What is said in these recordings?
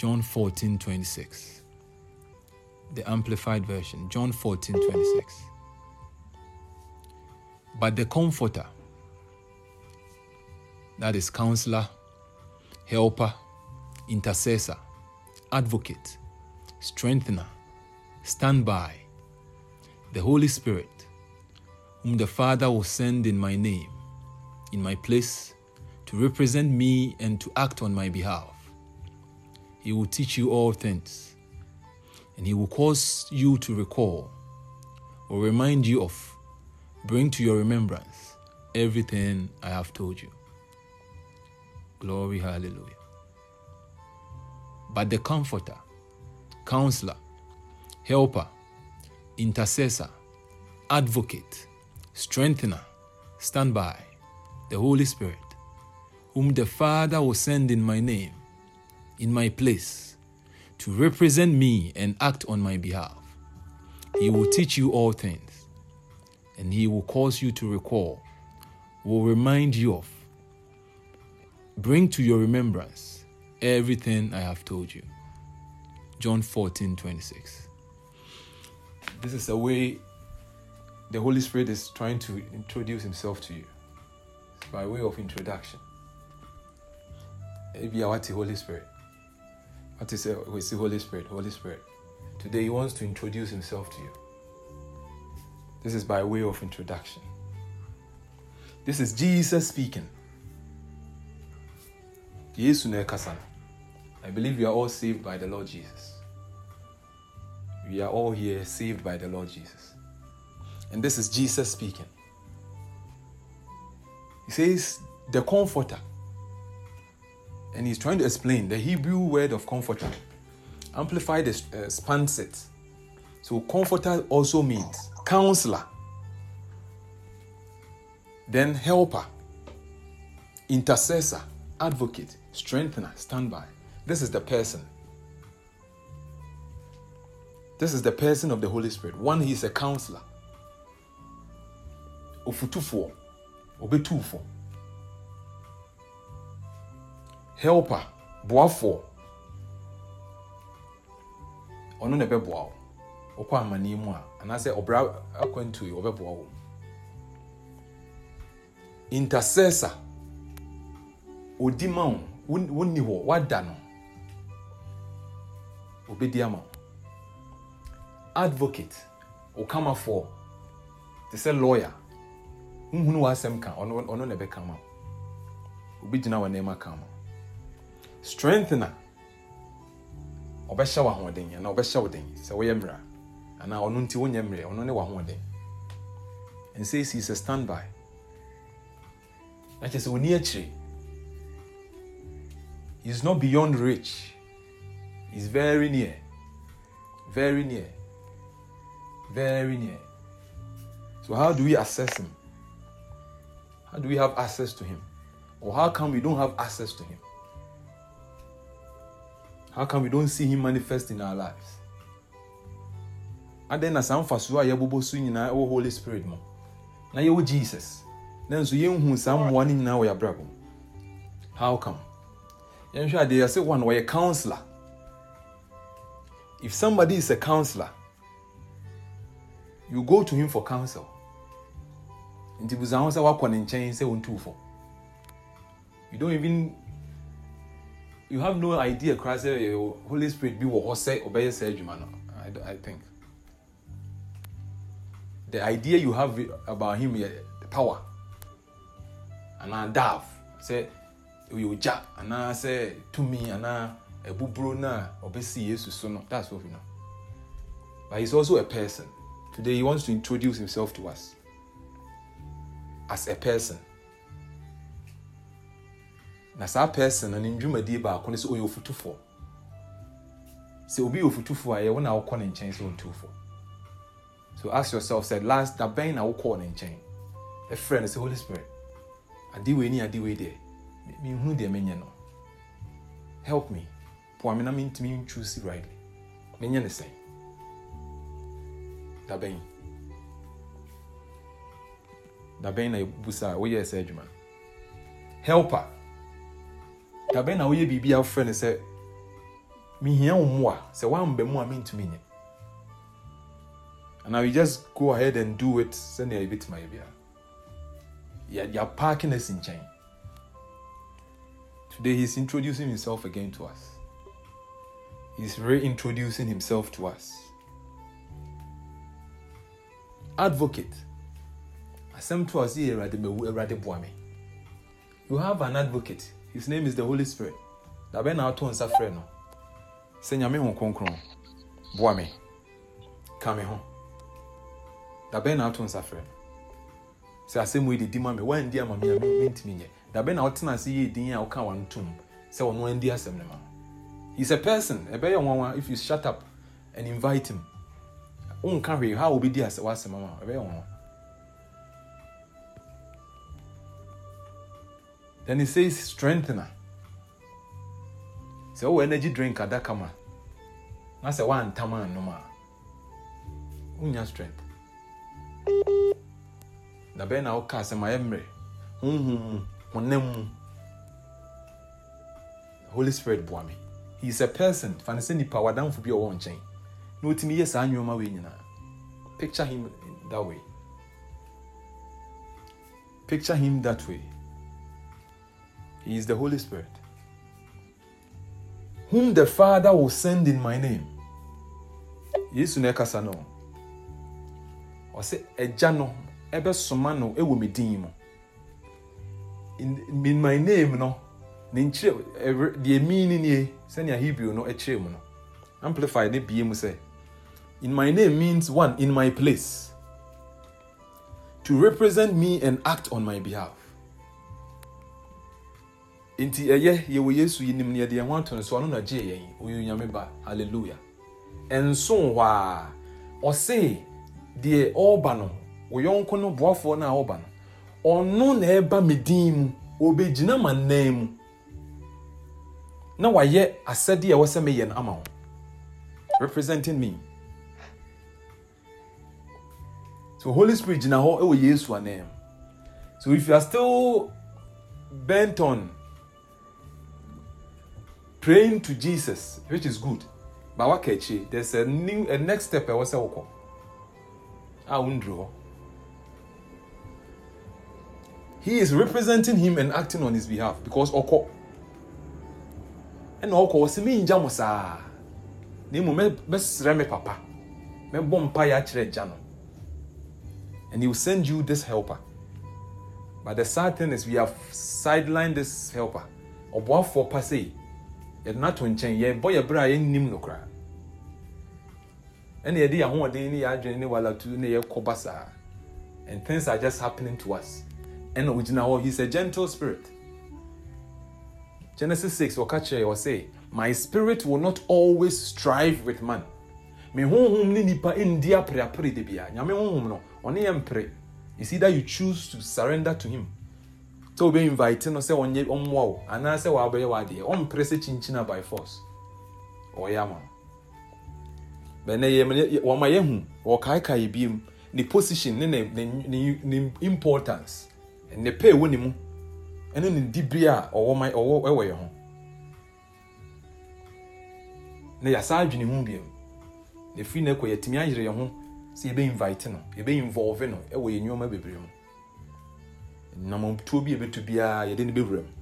John 14 26. The Amplified Version, John 14 26. But the Comforter, that is Counselor, Helper, Intercessor, Advocate, Strengthener, Standby, the Holy Spirit, whom the Father will send in my name, in my place, to represent me and to act on my behalf. He will teach you all things, and He will cause you to recall or remind you of, bring to your remembrance everything I have told you. Glory, hallelujah. But the Comforter, Counselor, Helper, Intercessor, Advocate, Strengthener, Standby, the Holy Spirit, whom the Father will send in my name, in my place, to represent me and act on my behalf. He will teach you all things, and He will cause you to recall, will remind you of, bring to your remembrance everything I have told you. John 14 26. This is a way the Holy Spirit is trying to introduce Himself to you. It's by way of introduction. Maybe what the Holy Spirit. What is oh, the Holy Spirit? Holy Spirit. Today He wants to introduce Himself to you. This is by way of introduction. This is Jesus speaking. I believe we are all saved by the Lord Jesus. We are all here saved by the Lord Jesus. And this is Jesus speaking. He says, the comforter. And he's trying to explain the Hebrew word of comforter. Amplified is uh, it. So comforter also means counselor, then helper, intercessor, advocate, strengthener, standby. This is the person. This is the person of the Holy Spirit. One, he is a counselor. Ofutufoɔ, obetufo. Helper, boafoɔ. Ɔno na ɛbɛboa wo. Wokɔ amanneɛ mu a, anaasɛ ɔbra akwantu yi, ɔbɛboa wo. Intercessor, odi ma wo, wonni hɔ, wada no. Obɛdi ama wo. Advocate, okamafoɔ, te sɛ lawyer. nhunu w'asɛm ka ɔno na ɛbɛka ma obi gyina wɔ nneɛma ka ma strengthener ɔbɛhyɛ w'ahoɔden anaa ɔbɛhyɛ wo den. Sɛ woyɛ mmira anaa ɔno nti wonyɛ mmerɛ ɔno ne w'ahoɔden and says he's a standby na kyerɛ sɛ ɔni akyire he's not beyond reach. He's very near. Very near. Very near. So how do we assess him? How do we have access to him? Or how come we don't have access to him? How come we don't see him manifest in our lives? And then as I'm for a yɛbobɔ so nyinaa ɛwɔ holy spirit mu na yɛwɔ jesus. Na nso yɛnhu saa mmoa no nyinaa wɔ how come? Yɛnhwɛ adeɛ yɛsɛ one wɔyɛ counselor? If somebody is a counselor you go to him for counsel. You don't even you have no idea koraa sɛ holy spirit bi wɔ hɔ sɛ ɔbɛyɛ saa adwuma no I, I think. The idea you have about him yɛ power. Anaa dav sɛ ɔyɛ ogya anaa sɛ tumi anaa abuburo no a ɔbɛsi yesu so no that's what we know. But he's also a person. Today he wants to introduce himself to us as a person na saa person no ne ndwumadie baako ne sɛ ɔyɛ ofutufoɔ. Sɛ obi yɛ ofutufoɔ a yɛwo na wokɔ ne nkyɛn sɛ ɔntufoɔ so ask yourself sɛ last da bɛn na wokɔɔ ne nkyɛn? Ɛfrɛ no sɛ holy spirit ade wei ne ade wei deɛ? Menhunu deɛ menyɛ no. Help me. Poa me na mentumi ntwusi rightly. Menyɛ ne sɛn? Da bɛn da bɛn na busa a woyɛ sɛ adwuma? Helper da bɛn na woyɛ biribi a wofrɛ no sɛ mehia wo mu a sɛ woamba mu a mentumi nyɛ and now you just go ahead and do it sɛnea yɛbɛtumi ayɛ biara. Yɛ- yɛaparking us nkyɛn. Today he's introducing himself again to us. He's reintroducing himself to us. Advocate. Asɛm to us yɛ awurade mawu awurade boa me. You have an advocate his name is the holy spirit. Dabɛ na ato nsa frɛ no. Sɛ nyame ho kronkron boa me. Ka me ho. Dabɛ na ato nsa frɛ no. Sɛ asɛm yi didi ma me woandi ama me a me- mentumi nyɛ. Dabɛ na wotena ase yɛ din a woka wano tom sɛ ɔno andi asɛm no ma he's a person. Ɛbɛyɛ nwanwa if you shut up and invite him wonka hwee ha wobɛdi asɛ w'asɛm ama ɛbɛyɛ nwanwa then he says strengthener. Sɛ wowɔ energy drink adaka ma. Na sɛ woantam annom a wonya strength. Na bɛyɛ na woka asɛm ayɛ mmerɛ honhom mu honam mu. Holy spirit boa me. He is a person. Fa ne sɛ nipa wadamfo bi a ɔwɔ nkyɛn. Na ɔtumi yɛ saa nnwoma wei nyinaa. Picture him that way. Picture him that way he is the holy spirit whom the father will send in my name. Yesu na ɛkasa no ɔsɛ agya no ɛbɛsoma no ɛwɔ me din mu. In, my name no ne nkyerɛ deɛ mii ne nie sɛnea hebrew no ɛkyerɛ mu no. Amplify ne bie mu sɛ in my name means one in my place to represent me and act on my behalf nti ɛyɛ yɛwɔ yesu yi nim ne yɛde yɛn ho ato no so ɔno na gye yɛn. Ɔyɛ onyame ba. Hallelujah. Ɛnso hɔ a ɔse deɛ ɔreba no wo yɔnko no boafoɔ no a ɔreba no ɔno na ɛba me din mu ɔbɛgyina ma nan mu. Na wayɛ asɛdeɛ ɛwɔ sɛ meyɛ no ama wo. Representing me. So holy spirit gyina hɔ ɛwɔ yesu anan mu. So if you are still bent on praying to jesus which is good but waka akyire there's a new a next step I ɛwɔ sɛ wokɔ a wonduru hɔ he is representing him and acting on his behalf because ɔkɔ ɛna ɔkɔ ɔsɛ mengya mo saa na me papa. Mɛbɔ agya no and he will send you this helper. But the sad thing is we have sidelined this helper. Ɔboafoɔ pa sei yɛde no ato nkyɛn yɛbɔ yɛ berɛ a yɛnnim no koraa. Ɛna yɛde yɛn ahoɔden ne yɛ adwene ne walatu ne yɛkɔ ba saa. And things are just happening to us. Ɛna ogyina hɔ he's a gentle spirit. Genesis 6 wɔka kyerɛ wɔ se my spirit will not always strive with man. Me honhom ne nipa ndi apreapre de bia. Nyame honhom no ɔne yɛ mpere it's either you choose to surrender to him sɛ wobɛ invite no sɛ ɔnyɛ ɔmmoa wo anaasɛ wɔabɛyɛ w'adeɛ ɔmpere sɛ kyinkyina by force. Ɔyɛ ama wo bɛnɛ wɔma yɛhu wɔkaekae biom ne position ne ne, importance ne pɛ ɛwɔ ne mu ɛne ne dibere a ɔwɔ ɛwɔ yɛ ho. Na yɛasa adwene ho biom. Na ɛfiri no ɛkɔ yɛtumi ayere yɛn ho sɛ yɛbɛ invite no yɛbɛ involve no ɛwɔ yɛ nneɔma bebree mu bi biara yɛde no bɛwura mu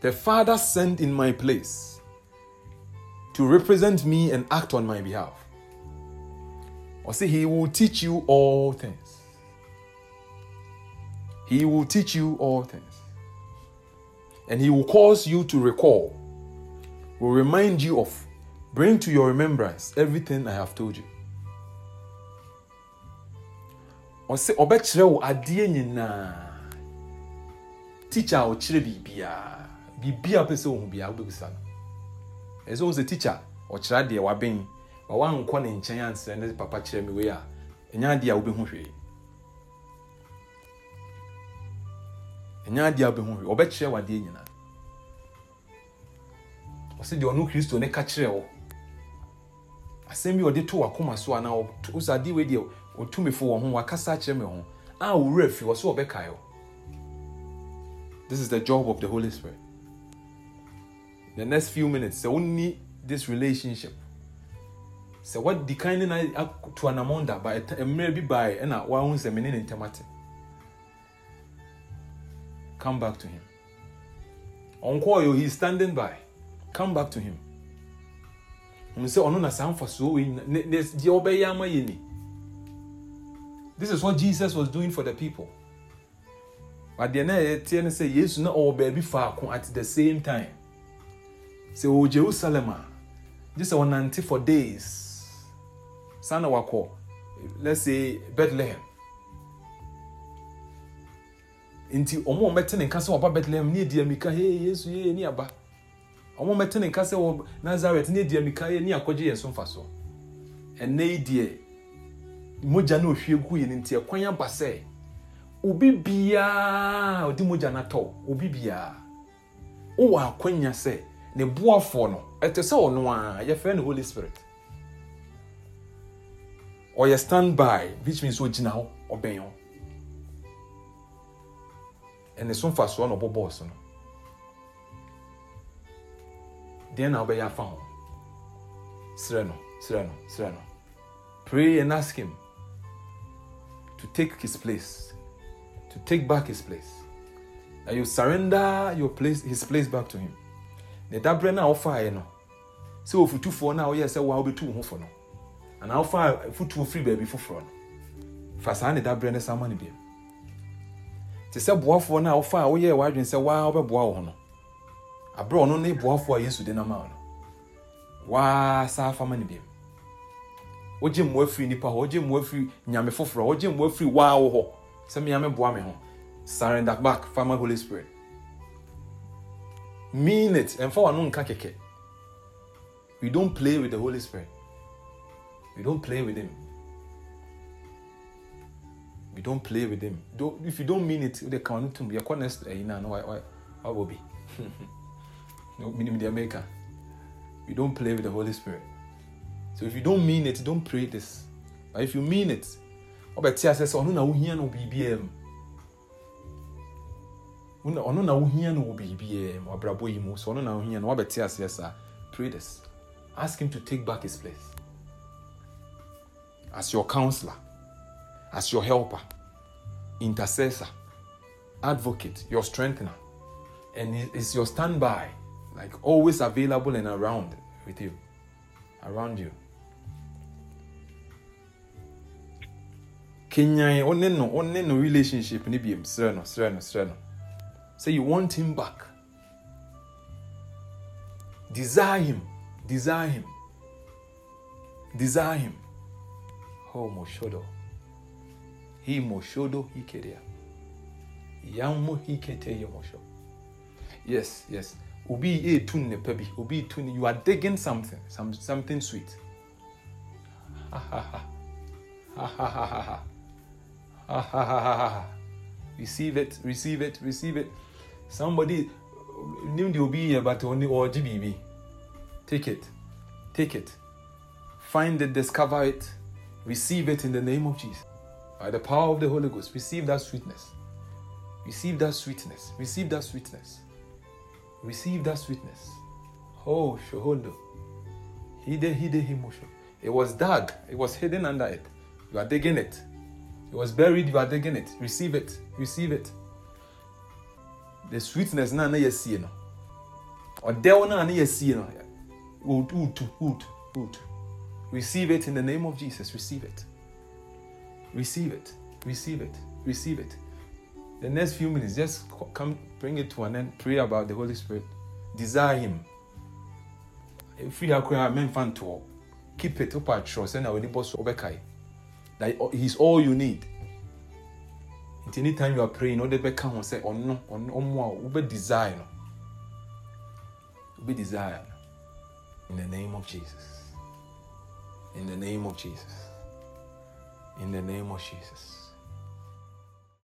the father sent in my place to represent me and act on my behalf. Say he will teach you all things. He will teach you all things. And he will cause you to recall will remind you of bring to your remembrance everything i have told you ɔsɛ ɔbɛkyerɛ wo adeɛ nyinaa. Teacher a ɔkyerɛ biribiaa biribiaa pɛ sɛ ohu biaa wobɛbisa no. Ɛsɛ wo sɛ teacher ɔkyerɛ adeɛ wabɛn. Ma woankɔ ne nkyɛn ansrɛ ne papa kyerɛ me wei a ɛnya adeɛ a wobɛhu hwee. Ɛnya adeɛ a wobɛhu hwee. Ɔbɛkyerɛ wo adeɛ nyinaa. Ɔsɛ deɛ ɔno kristo ne ka kyerɛ wo. Asɛm bi ɔde to wakoma so anaa ɔsɛ sɛ adeɛ wei deɛ ɔtumifo wɔ ho wakasa akyerɛ me ho. A wo werɛ fi wɔ sɛ ɔbɛkae wo. This is the job of the holy spirit. The next few minutes sɛ wonni this relationship sɛ wadi kan ne na to anammɔn da ba mmerɛ bi baeɛ ɛna wahu sɛ mene ne ntɛm ate. Come back to him. Ɔnkɔɔyɛ he is standing by. Come back to him. Hu sɛ ɔno na saa mfasoɔ wei deɛ wɔbɛyɛ ama yɛ ni this is what jesus was doing for the people. Adeɛ na yɛteɛ no sɛ yesu na ɔwɔ baabi faako at the same time. Sɛ ɔwɔ jerusalem a gye sɛ ɔnante for days. Saa na wakɔ let's say bethlehem. Nti ɔmo a ɔmɛte ne nka sɛ ɔba bethlehem ne edi amika hee yesu hee ne aba. Ɔmo a ɔmɛte ne nka sɛ wɔ nazareth ne edi amika hee ne akɔgye yɛn so mfa so ɛnɛ yi deɛ mogya na ohwie gu yɛ ne nti ɛkwan aba sɛ obi biara ɔde mogya na tɔ obi biara wowɔ akwanya sɛ ne boafoɔ no ɛte sɛ ɔno a yɛfrɛ no holy spirit. Ɔyɛ stand by which means ɔgyina hɔ ɔbɛn hɔ. Ɛne so mfasoɔ na ɔbɔ bɔɔso no. Deɛ na wobɛyɛ afa ho? Serɛ no serɛ no serɛ no. Pray and ask him to take his place, to take back his place. and you surrender your place, his place back to him. The dabre na offer you know. So if you two for now, yes, I will be two for now. And how far if you two free baby for front. First, I need that brand some money. Te sɛ boafoɔ no a wofa say woyɛɛ w'adwene sɛ waa wobɛboa wo no aberɛ ɔno ne boafoɔ a yesu de nama wo no waa saa money no wogye mmoa firi nipa hɔ wogye mmoa firi nyame foforɔ wogye mmoa firi waa wo hɔ sɛ meame boa me ho surrender back fa ma holy spirit mean it ɛmfa wano nka kɛkɛ we don't play with the holy spirit we don't play with him we don't play with him. Don't, if you don't mean it, they come to me. You're honest, you know, why, why, why will be? no, meaning the America. We don't play with the Holy Spirit. So if you don't mean it, don't pray this. But if you mean it, ọbẹ̀tí ase sẹ ọ̀nù na wohia no biribiara mu na wohia no mu abrabọ yi sọ ọ̀nù na wohia no wabẹ̀tí ase sa pray this ask him to take back his place as your counselor as your helper, intercessor, advocate, your strengthener, and it's your standby, like always available and around with you, around you. Kenya, only no, only no relationship, ni bi sreno, sreno, sreno. Say you want him back. Desire him, desire him, desire him. Oh, Moshodo. himoshodo hikerea yammo hikete yomosho yes yes obi etun eh, ne pa bi obi you are digging something some, something sweet ha ha ha ha ha ha ha ha ha ha ha ha receive it receive it receive it somebody nim de obi yɛ eh, but ɔne ɔgye biribi take it take it find it discover it receive it in the name of jesus by the power of the Holy Ghost, receive that sweetness. Receive that sweetness. Receive that sweetness. Receive that sweetness. Oh, Shohondo. Hide, hide, himosho. It was dug, it was hidden under it. You are digging it. It was buried, you are digging it. Receive it. Receive it. The sweetness na na yesi no. Ɔdɛw na na yesi no. Utu, utu, utu. Receive it in the name of Jesus. Receive it. Receive it. Receive it. Receive it. The next few minutes, just come bring it to an end. Pray about the Holy Spirit. Desire Him. Free men fan to keep it up at trust and our boss obekai. That He's all you need. And anytime you are praying, all the back can say, "Oh no, oh no, more." Ube desire, ube desire. In the name of Jesus. In the name of Jesus. In the name of Jesus.